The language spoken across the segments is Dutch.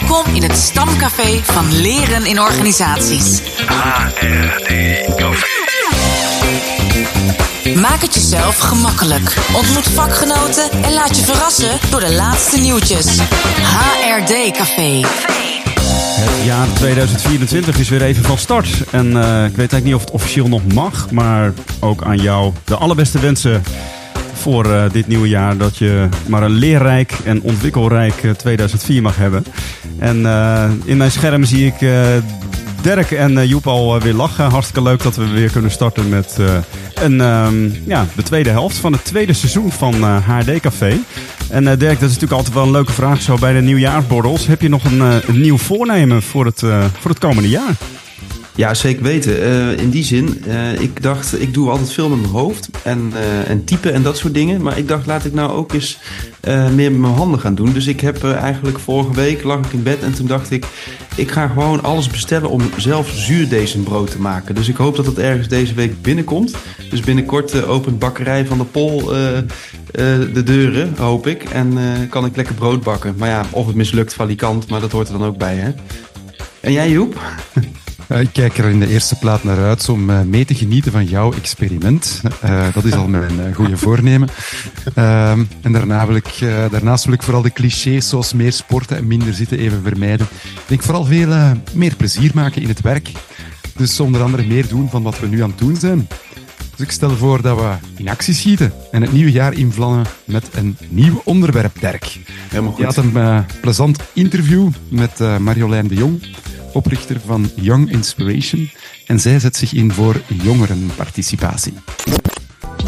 Welkom in het stamcafé van Leren in Organisaties. HRD Café. Maak het jezelf gemakkelijk. Ontmoet vakgenoten en laat je verrassen door de laatste nieuwtjes. HRD Café. Het jaar 2024 is weer even van start. En eh, ik weet eigenlijk niet of het officieel nog mag. Maar ook aan jou de allerbeste wensen voor eh, dit nieuwe jaar. Dat je maar een leerrijk en ontwikkelrijk eh, 2004 mag hebben. En eh, in mijn scherm zie ik eh, Dirk en eh, Joep al eh, weer lachen. Hartstikke leuk dat we weer kunnen starten met eh, een, ehm, ja, de tweede helft van het tweede seizoen van eh, HD Café. En eh, Dirk, dat is natuurlijk altijd wel een leuke vraag zo bij de nieuwjaarsborrels. Heb je nog een, eh, een nieuw voornemen voor het, eh, voor het komende jaar? Ja, zeker weten. Eh, in die zin, eh, ik dacht, ik doe altijd veel met mijn hoofd en, eh, en typen en dat soort dingen. Maar ik dacht, laat ik nou ook eens meer met mijn handen gaan doen. Dus ik heb eigenlijk vorige week lag ik in bed en toen dacht ik, ik ga gewoon alles bestellen om zelf zuurdezenbrood te maken. Dus ik hoop dat het ergens deze week binnenkomt. Dus binnenkort opent bakkerij van de Pol de deuren, hoop ik. En kan ik lekker brood bakken. Maar ja, of het mislukt, valikant, maar dat hoort er dan ook bij, hè. En jij, Joep? Eh, Ik kijk er in de eerste plaats naar uit om eh, mee te genieten van jouw experiment. Eh, dat is al mijn goede voornemen. Ehm, en daarna wil ik, daarnaast wil ik vooral de clichés zoals meer sporten en minder zitten even vermijden. Ik denk vooral veel meer plezier maken in het werk. Dus onder andere meer doen van wat we nu aan het doen zijn. Dus ik stel voor dat we in actie schieten en het nieuwe jaar invlammen met een nieuw onderwerp, Dirk. Helemaal goed. Je had een plezant interview met Marjolein de Jong, oprichter van Young Inspiration. En zij zet zich in voor jongerenparticipatie.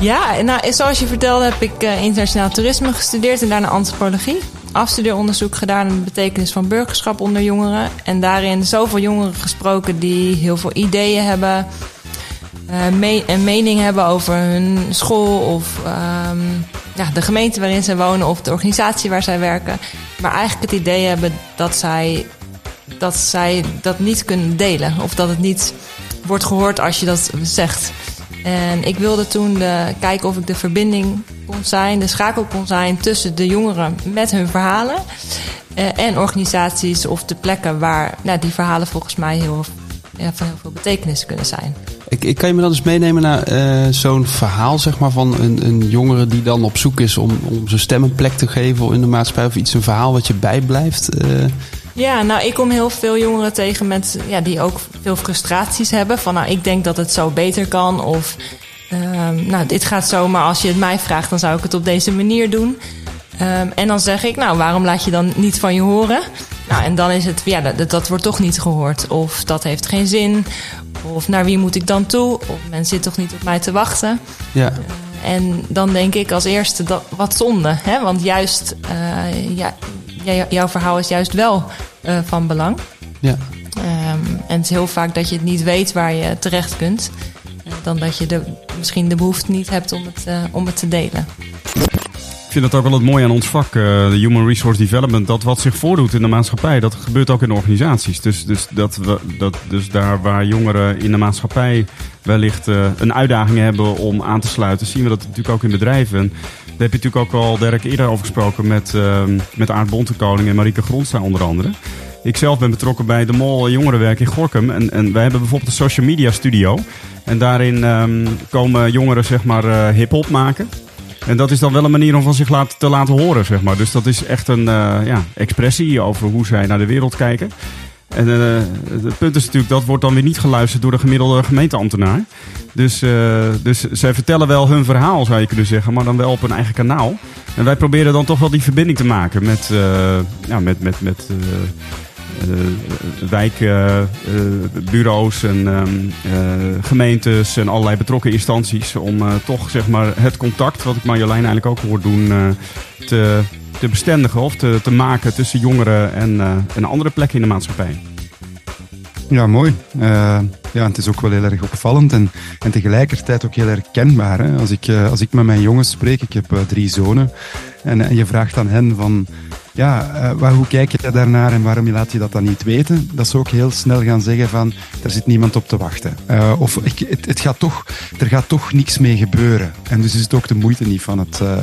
Ja, nou, zoals je vertelde heb ik eh, internationaal toerisme gestudeerd en daarna antropologie. Afstudeeronderzoek gedaan naar de betekenis van burgerschap onder jongeren. En daarin zoveel jongeren gesproken die heel veel ideeën hebben. eh, me- mening hebben over hun school of ehm, ja, de gemeente waarin zij wonen of de organisatie waar zij werken. Maar eigenlijk het idee hebben dat zij dat zij dat niet kunnen delen. Of dat het niet wordt gehoord als je dat zegt. En ik wilde toen kijken of ik de verbinding kon zijn, de schakel kon zijn tussen de jongeren met hun verhalen. eh, en organisaties of de plekken waar nou, die verhalen volgens mij heel, ja, van heel veel betekenis kunnen zijn. Ik, ik kan je me dan eens meenemen naar eh, zo'n verhaal zeg maar, van een, een jongere die dan op zoek is om, om zijn stem een plek te geven in de maatschappij. Of iets, een verhaal wat je bijblijft. eh. Ja, nou, ik kom heel veel jongeren tegen met, ja, die ook veel frustraties hebben. Van, nou, ik denk dat het zo beter kan. Of, ehm, nou, dit gaat zo, maar als je het mij vraagt, dan zou ik het op deze manier doen. Ehm, en dan zeg ik, nou, waarom laat je dan niet van je horen? Nou, en dan is het, ja, dat, dat wordt toch niet gehoord. Of dat heeft geen zin. Of naar wie moet ik dan toe? Of men zit toch niet op mij te wachten. ja. En dan denk ik als eerste, dat, wat zonde. Hè? Want juist, eh, ja, jouw verhaal is juist wel eh, van belang. Ja. Ehm, en het is heel vaak dat je het niet weet waar je terecht kunt. eh, dan dat je de, misschien de behoefte niet hebt om het, eh, om het te delen. Vind dat ook wel het mooie aan ons vak, eh, de Human Resource Development. Dat wat zich voordoet in de maatschappij, dat gebeurt ook in organisaties. Dus, dus, dat we, dat, dus daar waar jongeren in de maatschappij wellicht eh, een uitdaging hebben om aan te sluiten, zien we dat natuurlijk ook in bedrijven. En daar heb je natuurlijk ook al, Dirk, eerder over gesproken met, uh, met Aart Bontekoning en Marieke Grondsta onder andere. Ik zelf ben betrokken bij de Mol Jongerenwerk in Gorkum. En, en wij hebben bijvoorbeeld een social media studio. En daarin um, komen jongeren zeg maar uh, hip-hop maken. En dat is dan wel een manier om van zich laat, te laten horen, zeg maar. Dus dat is echt een uh, ja, expressie over hoe zij naar de wereld kijken. En uh, het punt is natuurlijk, dat wordt dan weer niet geluisterd door de gemiddelde gemeenteambtenaar. Dus, uh, dus zij vertellen wel hun verhaal, zou je kunnen zeggen, maar dan wel op hun eigen kanaal. En wij proberen dan toch wel die verbinding te maken met, ja, met, met, met wijkbureaus en uh, gemeentes en allerlei betrokken instanties. Om toch zeg maar, het contact, wat ik Marjolein eigenlijk ook hoor doen, te, te bestendigen of te, te maken tussen jongeren en, en andere plekken in de maatschappij. Ja, mooi. Ja, het is ook wel heel erg opvallend en, en tegelijkertijd ook heel herkenbaar. Hè? Als, ik, als ik met mijn jongens spreek, ik heb drie zonen, en, en je vraagt aan hen van ja, uh, hoe kijk je daarnaar en waarom laat je dat dan niet weten? Dat ze ook heel snel gaan zeggen van, er zit niemand op te wachten. Uh, of ik, het, gaat toch, er gaat toch niks mee gebeuren. En dus is het ook de moeite niet van het, uh,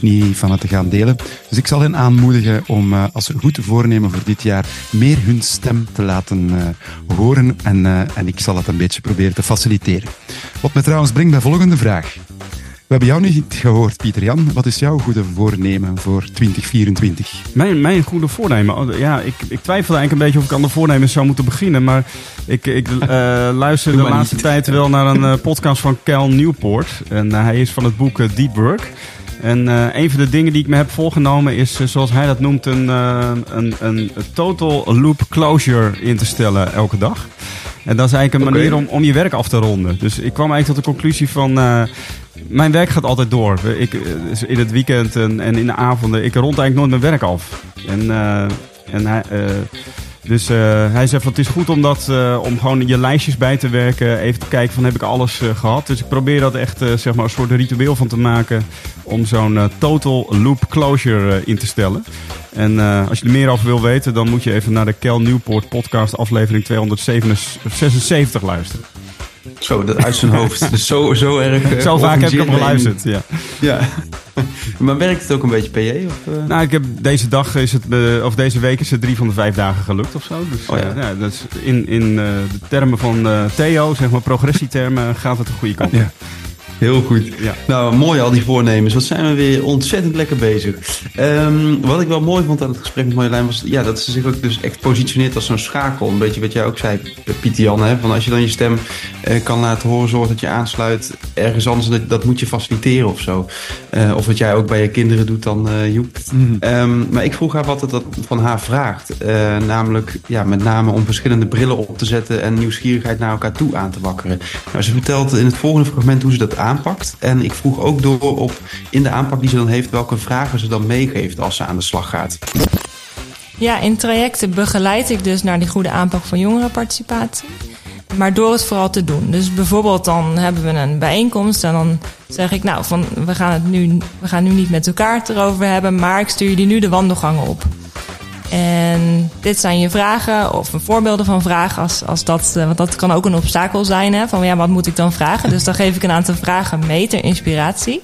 niet van het te gaan delen. Dus ik zal hen aanmoedigen om, als ze goed voornemen voor dit jaar, meer hun stem te laten horen. En, en ik zal het een beetje proberen te faciliteren. Wat me trouwens brengt bij de volgende vraag. We hebben jou niet gehoord, Pieter Jan. Wat is jouw goede voornemen voor 2024? Mijn, mijn goede voornemen? Oh, ja, ik, ik twijfelde eigenlijk een beetje of ik aan de voornemens zou moeten beginnen. Maar ik, ik uh, luister de laatste tijd wel naar een uh, podcast van Cal Newport. En uh, hij is van het boek Deep Work. En een van de dingen die ik me heb voorgenomen is, zoals hij dat noemt, een, een, een total loop closure in te stellen elke dag. En dat is eigenlijk een manier om, om je werk af te ronden. Dus ik kwam eigenlijk tot de conclusie van mijn werk gaat altijd door. Ik, eh, in het weekend en, en in de avonden. Ik rond eigenlijk nooit mijn werk af. En, uh, en hij, uh, dus hij zegt van het is goed om, dat, om gewoon je lijstjes bij te werken. Even te kijken van heb ik alles gehad. Dus ik probeer dat echt zeg maar een soort ritueel van te maken. Om zo'n total loop closure in te stellen. En als je er meer over wil weten, dan moet je even naar de Kel Newport podcast aflevering 276 luisteren. Zo, dat uit zijn hoofd. Dus zo, zo erg. Uh, zo vaak heb ik hem geluisterd, ja. ja. maar werkt het ook een beetje PJ? Of, uh? Nou, ik heb deze dag is het, uh, of deze week is het drie van de vijf dagen gelukt of zo. Dus oh, ja. ja. dat is in, in de termen van Theo, zeg maar progressietermen, gaat het de goede kant. Ja. Heel goed. Ja. Nou, mooi al die voornemens. Wat zijn we weer ontzettend lekker bezig. Um, wat ik wel mooi vond aan het gesprek met Marjolein was ja, dat ze zich ook dus echt positioneert als zo'n schakel. Een beetje wat jij ook zei, Pieter Jan. Hè? Van als je dan je stem uh, kan laten horen, zorg dat je aansluit ergens anders. Dat, dat moet je faciliteren of zo. Uh, of wat jij ook bij je kinderen doet dan, uh, Joep. Mm. Um, maar ik vroeg haar wat het dat van haar vraagt. namelijk ja, met name om verschillende brillen op te zetten en nieuwsgierigheid naar elkaar toe aan te wakkeren. Nou, ze vertelt in het volgende fragment hoe ze dat aanpakt. En ik vroeg ook door op in de aanpak die ze dan heeft, welke vragen ze dan meegeeft als ze aan de slag gaat. Ja, in trajecten begeleid ik dus naar die goede aanpak van jongerenparticipatie. Maar door het vooral te doen. Dus bijvoorbeeld dan hebben we een bijeenkomst en dan zeg ik, nou, van, we, gaan het nu, we gaan nu niet met elkaar erover hebben, maar ik stuur jullie nu de wandelgangen op. En dit zijn je vragen of voorbeelden van vragen. Als, als dat, eh, want dat kan ook een obstakel zijn. Hè, van ja, wat moet ik dan vragen? Dus dan geef ik een aantal vragen mee ter inspiratie.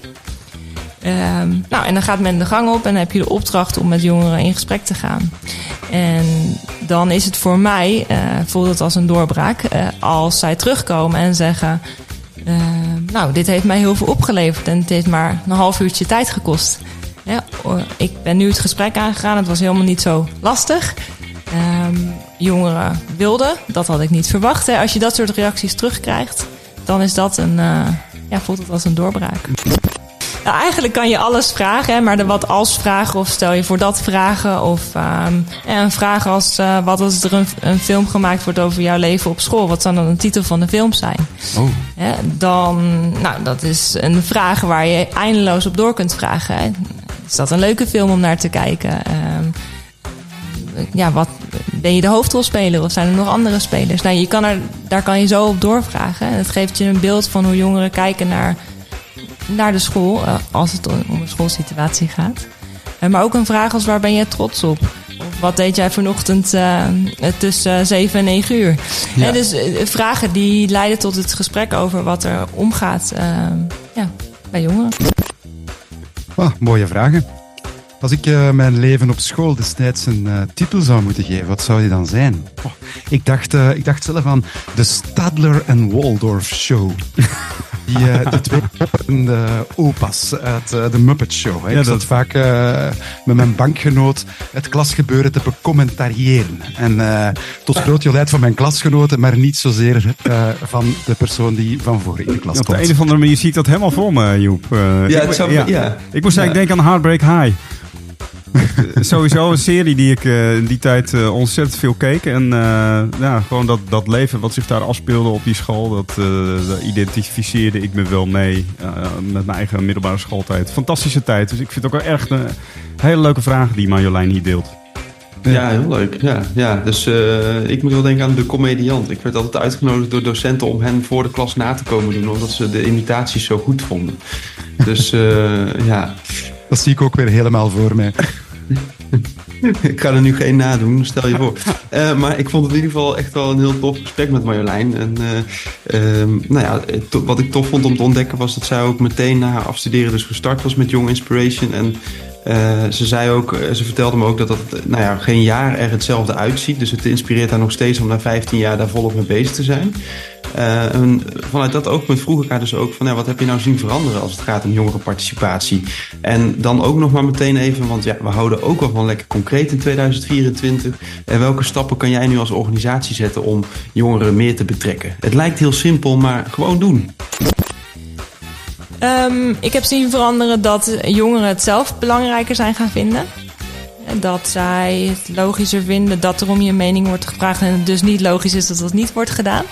Um, nou, en dan gaat men de gang op en dan heb je de opdracht om met jongeren in gesprek te gaan. En dan is het voor mij, uh, voelt het als een doorbraak, uh, als zij terugkomen en zeggen: Nou, dit heeft mij heel veel opgeleverd en het heeft maar een half uurtje tijd gekost. Ja, ik ben nu het gesprek aangegaan. Het was helemaal niet zo lastig. Um, jongeren wilden, dat had ik niet verwacht. Hè. Als je dat soort reacties terugkrijgt, dan is dat een, uh, ja, voelt het als een doorbraak. Nou, eigenlijk kan je alles vragen, hè, maar de wat als vragen of stel je voor dat vragen. Of um, een vraag als uh, wat als er een, een, film gemaakt wordt over jouw leven op school. Wat zou dan de titel van de film zijn? Oh. Ja, dan, nou, dat is een vraag waar je eindeloos op door kunt vragen. Hè. Is dat een leuke film om naar te kijken? Um, ja, wat, ben je de hoofdrolspeler of zijn er nog andere spelers? Nou, je kan er, daar kan je zo op doorvragen. En het geeft je een beeld van hoe jongeren kijken naar, naar de school, uh, als het om een schoolsituatie gaat. Uh, maar ook een vraag als waar ben je trots op? Of wat deed jij vanochtend uh, tussen 7 en 9 uur? Ja. dus vragen die leiden tot het gesprek over wat er omgaat ja, bij jongeren. Oh, mooie vragen. Als ik uh, mijn leven op school destijds een uh, titel zou moeten geven, wat zou die dan zijn? Ik, dacht, uh, ik dacht zelf aan de Stadler en Waldorf Show. Die, de twee de opas uit de Muppet Show. Hè. Ja, ik zat dat... vaak met mijn bankgenoot het klasgebeuren te becommentariëren. En tot groot jolijt van mijn klasgenoten, maar niet zozeer van de persoon die van voor in de klas Op de een of andere manier zie ik dat helemaal voor me, Joep. ja, ik, zou, ja. ja. ik moest eigenlijk denken aan Heartbreak High. sowieso een serie die ik uh, in die tijd uh, ontzettend veel keek. En uh, ja, gewoon dat, dat leven wat zich daar afspeelde op die school, dat, dat identificeerde ik me wel mee met mijn eigen middelbare schooltijd. Fantastische tijd. Dus ik vind het ook wel echt een hele leuke vraag die Marjolein hier deelt. Ja, heel leuk. Ja, ja. Dus ik moet wel denken aan de comediant. Ik werd altijd uitgenodigd door docenten om hen voor de klas na te komen doen, omdat ze de imitaties zo goed vonden. Dus ja. Dat zie ik ook weer helemaal voor mij. ik ga er nu geen nadoen, stel je voor. Uh, maar ik vond het in ieder geval echt wel een heel tof gesprek met Marjolein. En uh, um, nou ja, wat ik tof vond om te ontdekken was dat zij ook meteen na haar afstuderen dus gestart was met Young Inspiration. En uh, ze zei ook, ze vertelde me ook dat dat nou ja, geen jaar er hetzelfde uitziet. Dus het inspireert haar nog steeds om na 15 jaar daar volop mee bezig te zijn. En vanuit dat oogpunt vroeg ik haar dus ook van ja, wat heb je nou zien veranderen als het gaat om jongerenparticipatie? En dan ook nog maar meteen even, want ja, we houden ook wel van lekker concreet in 2024. En welke stappen kan jij nu als organisatie zetten om jongeren meer te betrekken? Het lijkt heel simpel, maar gewoon doen. Um, ik heb zien veranderen dat jongeren het zelf belangrijker zijn gaan vinden. Dat zij het logischer vinden dat er om je mening wordt gevraagd en het dus niet logisch is dat dat niet wordt gedaan.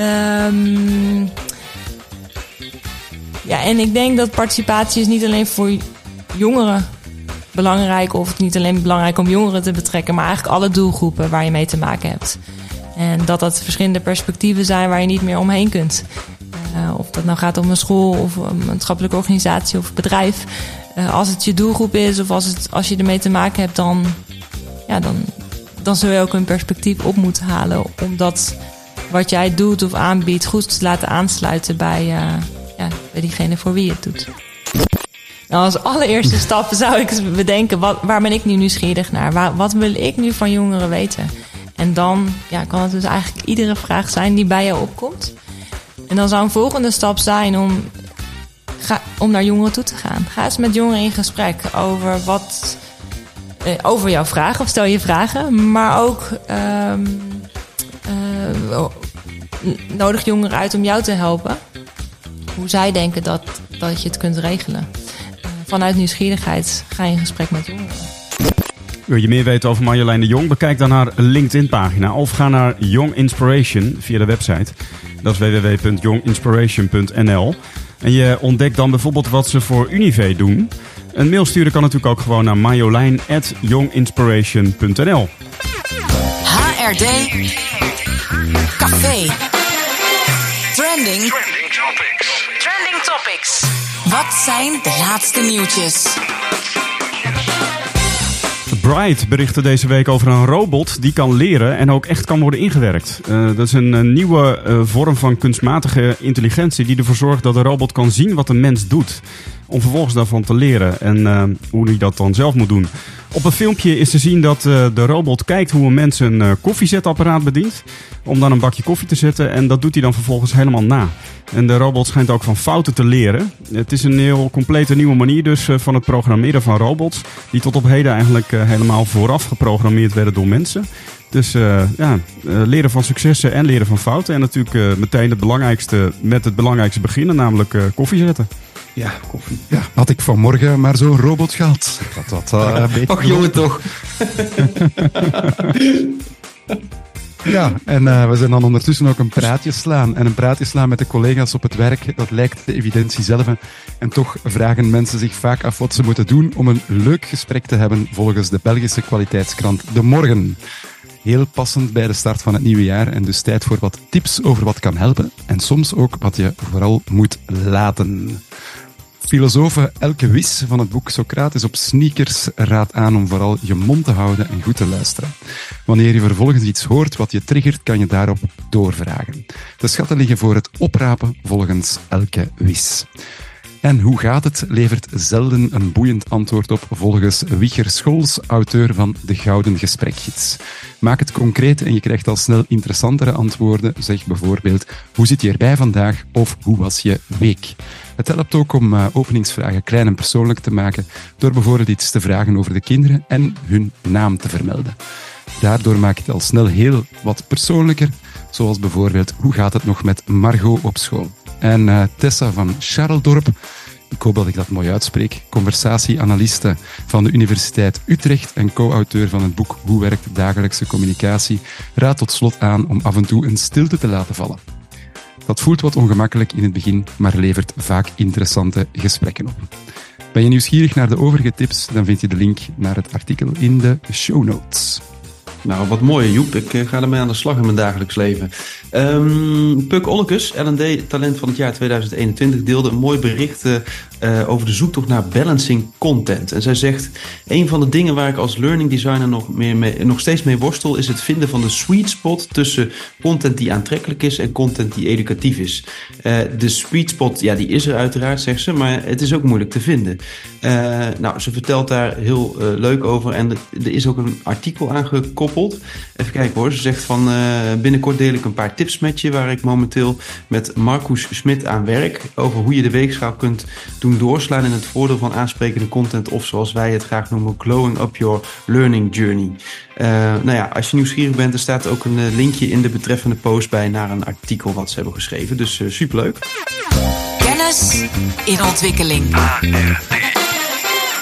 Um, ja, en ik denk dat participatie is niet alleen voor jongeren belangrijk, of het niet alleen belangrijk om jongeren te betrekken, maar eigenlijk alle doelgroepen waar je mee te maken hebt. En dat dat verschillende perspectieven zijn waar je niet meer omheen kunt. Uh, of dat nou gaat om een school of een maatschappelijke organisatie of bedrijf. Uh, als het je doelgroep is of als, het, als je ermee te maken hebt, dan, ja, dan, dan zul je ook een perspectief op moeten halen. Omdat wat jij doet of aanbiedt goed te laten aansluiten bij, uh, ja, bij diegene voor wie je het doet. Nou, als allereerste stap zou ik bedenken, wat, waar ben ik nu nieuwsgierig naar? Waar, wat wil ik nu van jongeren weten? En dan ja, kan het dus eigenlijk iedere vraag zijn die bij jou opkomt. En dan zou een volgende stap zijn om, om naar jongeren toe te gaan. Ga eens met jongeren in gesprek over wat... Eh, over jouw vragen, of stel je vragen. Maar ook... Um, uh, nodig jongeren uit om jou te helpen. Hoe zij denken dat, dat je het kunt regelen. Uh, vanuit nieuwsgierigheid ga je in gesprek met jongeren. Wil je meer weten over Marjolein de Jong? Bekijk dan haar LinkedIn-pagina of ga naar Young Inspiration via de website. Dat is www.younginspiration.nl. En je ontdekt dan bijvoorbeeld wat ze voor Unive doen. Een mail sturen kan natuurlijk ook gewoon naar marjolein.younginspiration.nl. HRD Café. Trending. Trending topics. Trending topics. Wat zijn de laatste nieuwtjes? Bright berichtte deze week over een robot die kan leren en ook echt kan worden ingewerkt. Uh, dat is een, een nieuwe uh, vorm van kunstmatige intelligentie die ervoor zorgt dat de robot kan zien wat een mens doet. Om vervolgens daarvan te leren en uh, hoe hij dat dan zelf moet doen. Op een filmpje is te zien dat uh, de robot kijkt hoe een mens een uh, koffiezetapparaat bedient. Om dan een bakje koffie te zetten. En dat doet hij dan vervolgens helemaal na. En de robot schijnt ook van fouten te leren. Het is een heel complete nieuwe manier dus uh, van het programmeren van robots. Die tot op heden eigenlijk helemaal vooraf geprogrammeerd werden door mensen. Dus ja, leren van successen en leren van fouten. En natuurlijk meteen het belangrijkste met het belangrijkste beginnen, namelijk koffie zetten. Ja, koffie. Ja, had ik vanmorgen maar zo'n robot gehad. Dat dat uh, beter Och, jongen, toch. ja, en uh, we zijn dan ondertussen ook een praatje slaan. En een praatje slaan met de collega's op het werk, dat lijkt de evidentie zelf. En toch vragen mensen zich vaak af wat ze moeten doen om een leuk gesprek te hebben volgens de Belgische kwaliteitskrant De Morgen. Heel passend bij de start van het nieuwe jaar en dus tijd voor wat tips over wat kan helpen en soms ook wat je vooral moet laten. Filosofe Elke Wis van het boek Socrates op sneakers raadt aan om vooral je mond te houden en goed te luisteren. Wanneer je vervolgens iets hoort wat je triggert, kan je daarop doorvragen. De schatten liggen voor het oprapen volgens Elke Wis. En hoe gaat het? levert zelden een boeiend antwoord op volgens Wieger Schols, auteur van De Gouden Gesprekgids. Maak het concreet en je krijgt al snel interessantere antwoorden. Zeg bijvoorbeeld, hoe zit je erbij vandaag? Of hoe was je week? Het helpt ook om uh, openingsvragen klein en persoonlijk te maken door bijvoorbeeld iets te vragen over de kinderen en hun naam te vermelden. Daardoor maak je het al snel heel wat persoonlijker, zoals bijvoorbeeld hoe gaat het nog met Margot op school? En uh, Tessa van Charldorp, ik hoop dat ik dat mooi uitspreek, conversatieanaliste van de Universiteit Utrecht en co-auteur van het boek Hoe werkt dagelijkse communicatie, raadt tot slot aan om af en toe een stilte te laten vallen. Dat voelt wat ongemakkelijk in het begin, maar levert vaak interessante gesprekken op. Ben je nieuwsgierig naar de overige tips, dan vind je de link naar het artikel in de show notes. Nou, wat mooi Joep. Ik uh, ga ermee aan de slag in mijn dagelijks leven. Um, Puk Ollekes, L&D Talent van het jaar 2021, deelde een mooi bericht uh, eh, over de zoektocht naar balancing content. En zij zegt: een van de dingen waar ik als learning designer nog, meer mee, nog steeds mee worstel, is het vinden van de sweet spot tussen content die aantrekkelijk is en content die educatief is. Eh, de sweet spot, ja, die is er uiteraard, zegt ze, maar het is ook moeilijk te vinden. Eh, nou, ze vertelt daar heel leuk over en er is ook een artikel aan gekoppeld. Even kijken hoor, ze zegt van binnenkort deel ik een paar tips met je waar ik momenteel met Marcus Smit aan werk over hoe je de weegschaal kunt doen doorslaan in het voordeel van aansprekende content of zoals wij het graag noemen, glowing up your learning journey. Eh, nou ja, als je nieuwsgierig bent, er staat ook een eh, linkje in de betreffende post bij naar een artikel wat ze hebben geschreven. Dus eh, superleuk. Kennis in ontwikkeling.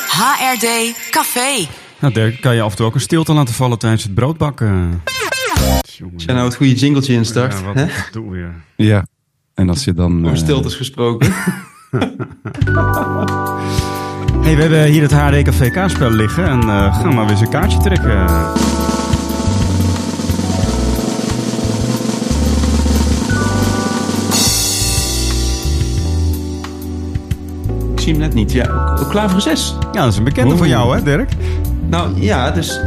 HRD Café. Nou, Dirk, kan je af en toe ook een stilte laten vallen tijdens het broodbakken? Jongen, Als jij nou het goede jingletje instart, ja, wat, hè? wat doen we weer? Ja. En als je dan... over eh, stiltes gesproken. hey, we hebben hier het HD Café kaartspel liggen en eh gaan maar weer eens een kaartje trekken. ik zie hem net niet. Ja, Klaver 6. Ja, dat is een bekende Oeh. van jou, hè, Dirk? Nou ja, dus.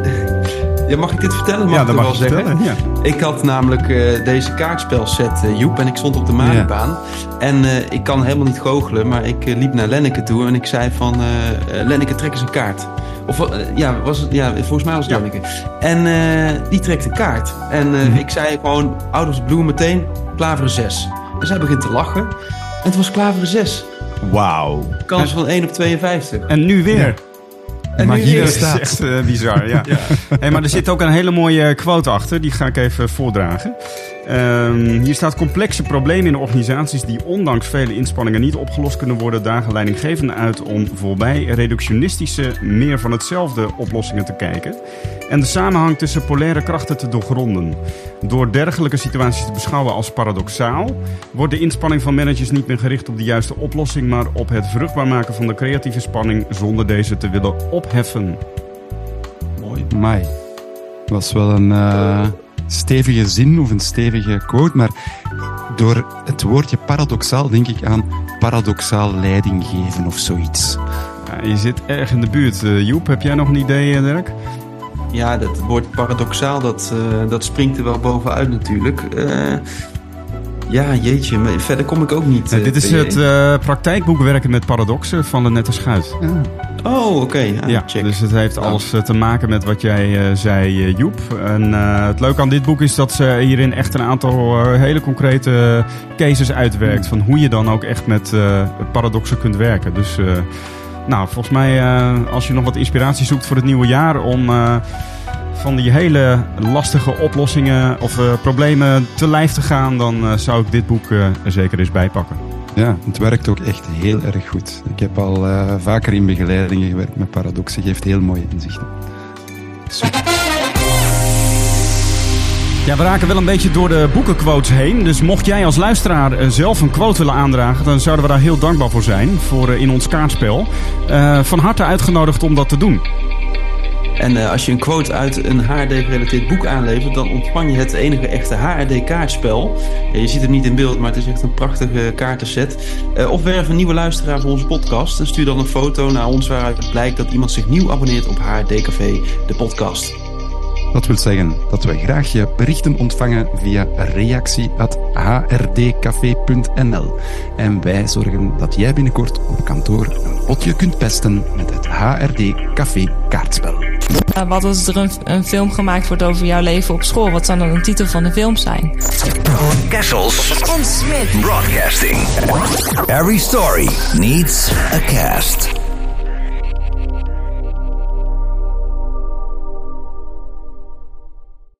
Ja, mag ik dit vertellen? Mag ja, ik dat mag wel zeggen? Ja. Ik had namelijk eh, deze kaartspelset, eh, Joep, en ik stond op de Manibaan. En eh, ik kan helemaal niet goochelen, maar ik liep naar Lenneke toe en ik zei van... Lenneke, trek eens een kaart. Of ja, was het, ja, volgens mij was het. Lenneke. En die trekt een kaart. En eh, ik zei gewoon, out of the blue meteen, klaveren 6. En zij begint te lachen. En het was klaveren 6. Wauw. Kans van 1 op 52. En nu weer. En maar hier is staat- echt eh, bizar, ja. Hey, maar er zit ook een hele mooie quote achter. Die ga ik even voordragen. Ehm, hier staat complexe problemen in organisaties die ondanks vele inspanningen niet opgelost kunnen worden, dagen leidinggevenden uit om voorbij reductionistische, meer van hetzelfde oplossingen te kijken en de samenhang tussen polaire krachten te doorgronden. Door dergelijke situaties te beschouwen als paradoxaal, wordt de inspanning van managers niet meer gericht op de juiste oplossing, maar op het vruchtbaar maken van de creatieve spanning zonder deze te willen opheffen. Mooi. Mai. was wel een eh, stevige zin of een stevige quote, maar door het woordje paradoxaal denk ik aan paradoxaal leiding geven of zoiets. Ja, je zit erg in de buurt. Eh, Joep, heb jij nog een idee, eh, Dirk? Ja, dat woord paradoxaal, dat, eh, dat springt er wel bovenuit natuurlijk. Eh, ja, jeetje, maar verder kom ik ook niet. Eh, eh, dit is het eh, praktijkboek Werken met Paradoxen van de Nette Schuit. Oh, oké. Ja, ja, check. dus het heeft alles eh, te maken met wat jij eh, zei, Joep. En eh, het leuke aan dit boek is dat ze hierin echt een aantal hele concrete cases uitwerkt. Van hoe je dan ook echt met eh, paradoxen kunt werken. Dus eh, nou, volgens mij eh, als je nog wat inspiratie zoekt voor het nieuwe jaar om... van die hele lastige oplossingen of eh, problemen te lijf te gaan, dan eh, zou ik dit boek eh, er zeker eens bij pakken. Ja, het werkt ook echt heel erg goed. Ik heb al vaker in begeleidingen gewerkt met paradoxen, geeft heel mooie inzichten. Super. Ja, we raken wel een beetje door de boekenquotes heen. Dus mocht jij als luisteraar zelf een quote willen aandragen, dan zouden we daar heel dankbaar voor zijn. Voor in ons kaartspel. Van harte uitgenodigd om dat te doen. En eh, als je een quote uit een HRD-gerelateerd boek aanlevert, dan ontvang je het enige echte HRD-kaartspel. Je ziet het niet in beeld, maar het is echt een prachtige kaartenset. Eh, of werf een nieuwe luisteraar voor onze podcast en stuur dan een foto naar ons waaruit blijkt dat iemand zich nieuw abonneert op HRD Café, de podcast. Dat wil zeggen dat we graag je berichten ontvangen via reactie.hrdcafé.nl. En wij zorgen dat jij binnenkort op kantoor een potje kunt pesten met het HRD Café kaartspel. Wat als er een, een film gemaakt wordt over jouw leven op school? Wat zou dan een titel van de film zijn? Kessels En Smit. Broadcasting. Every story needs a cast.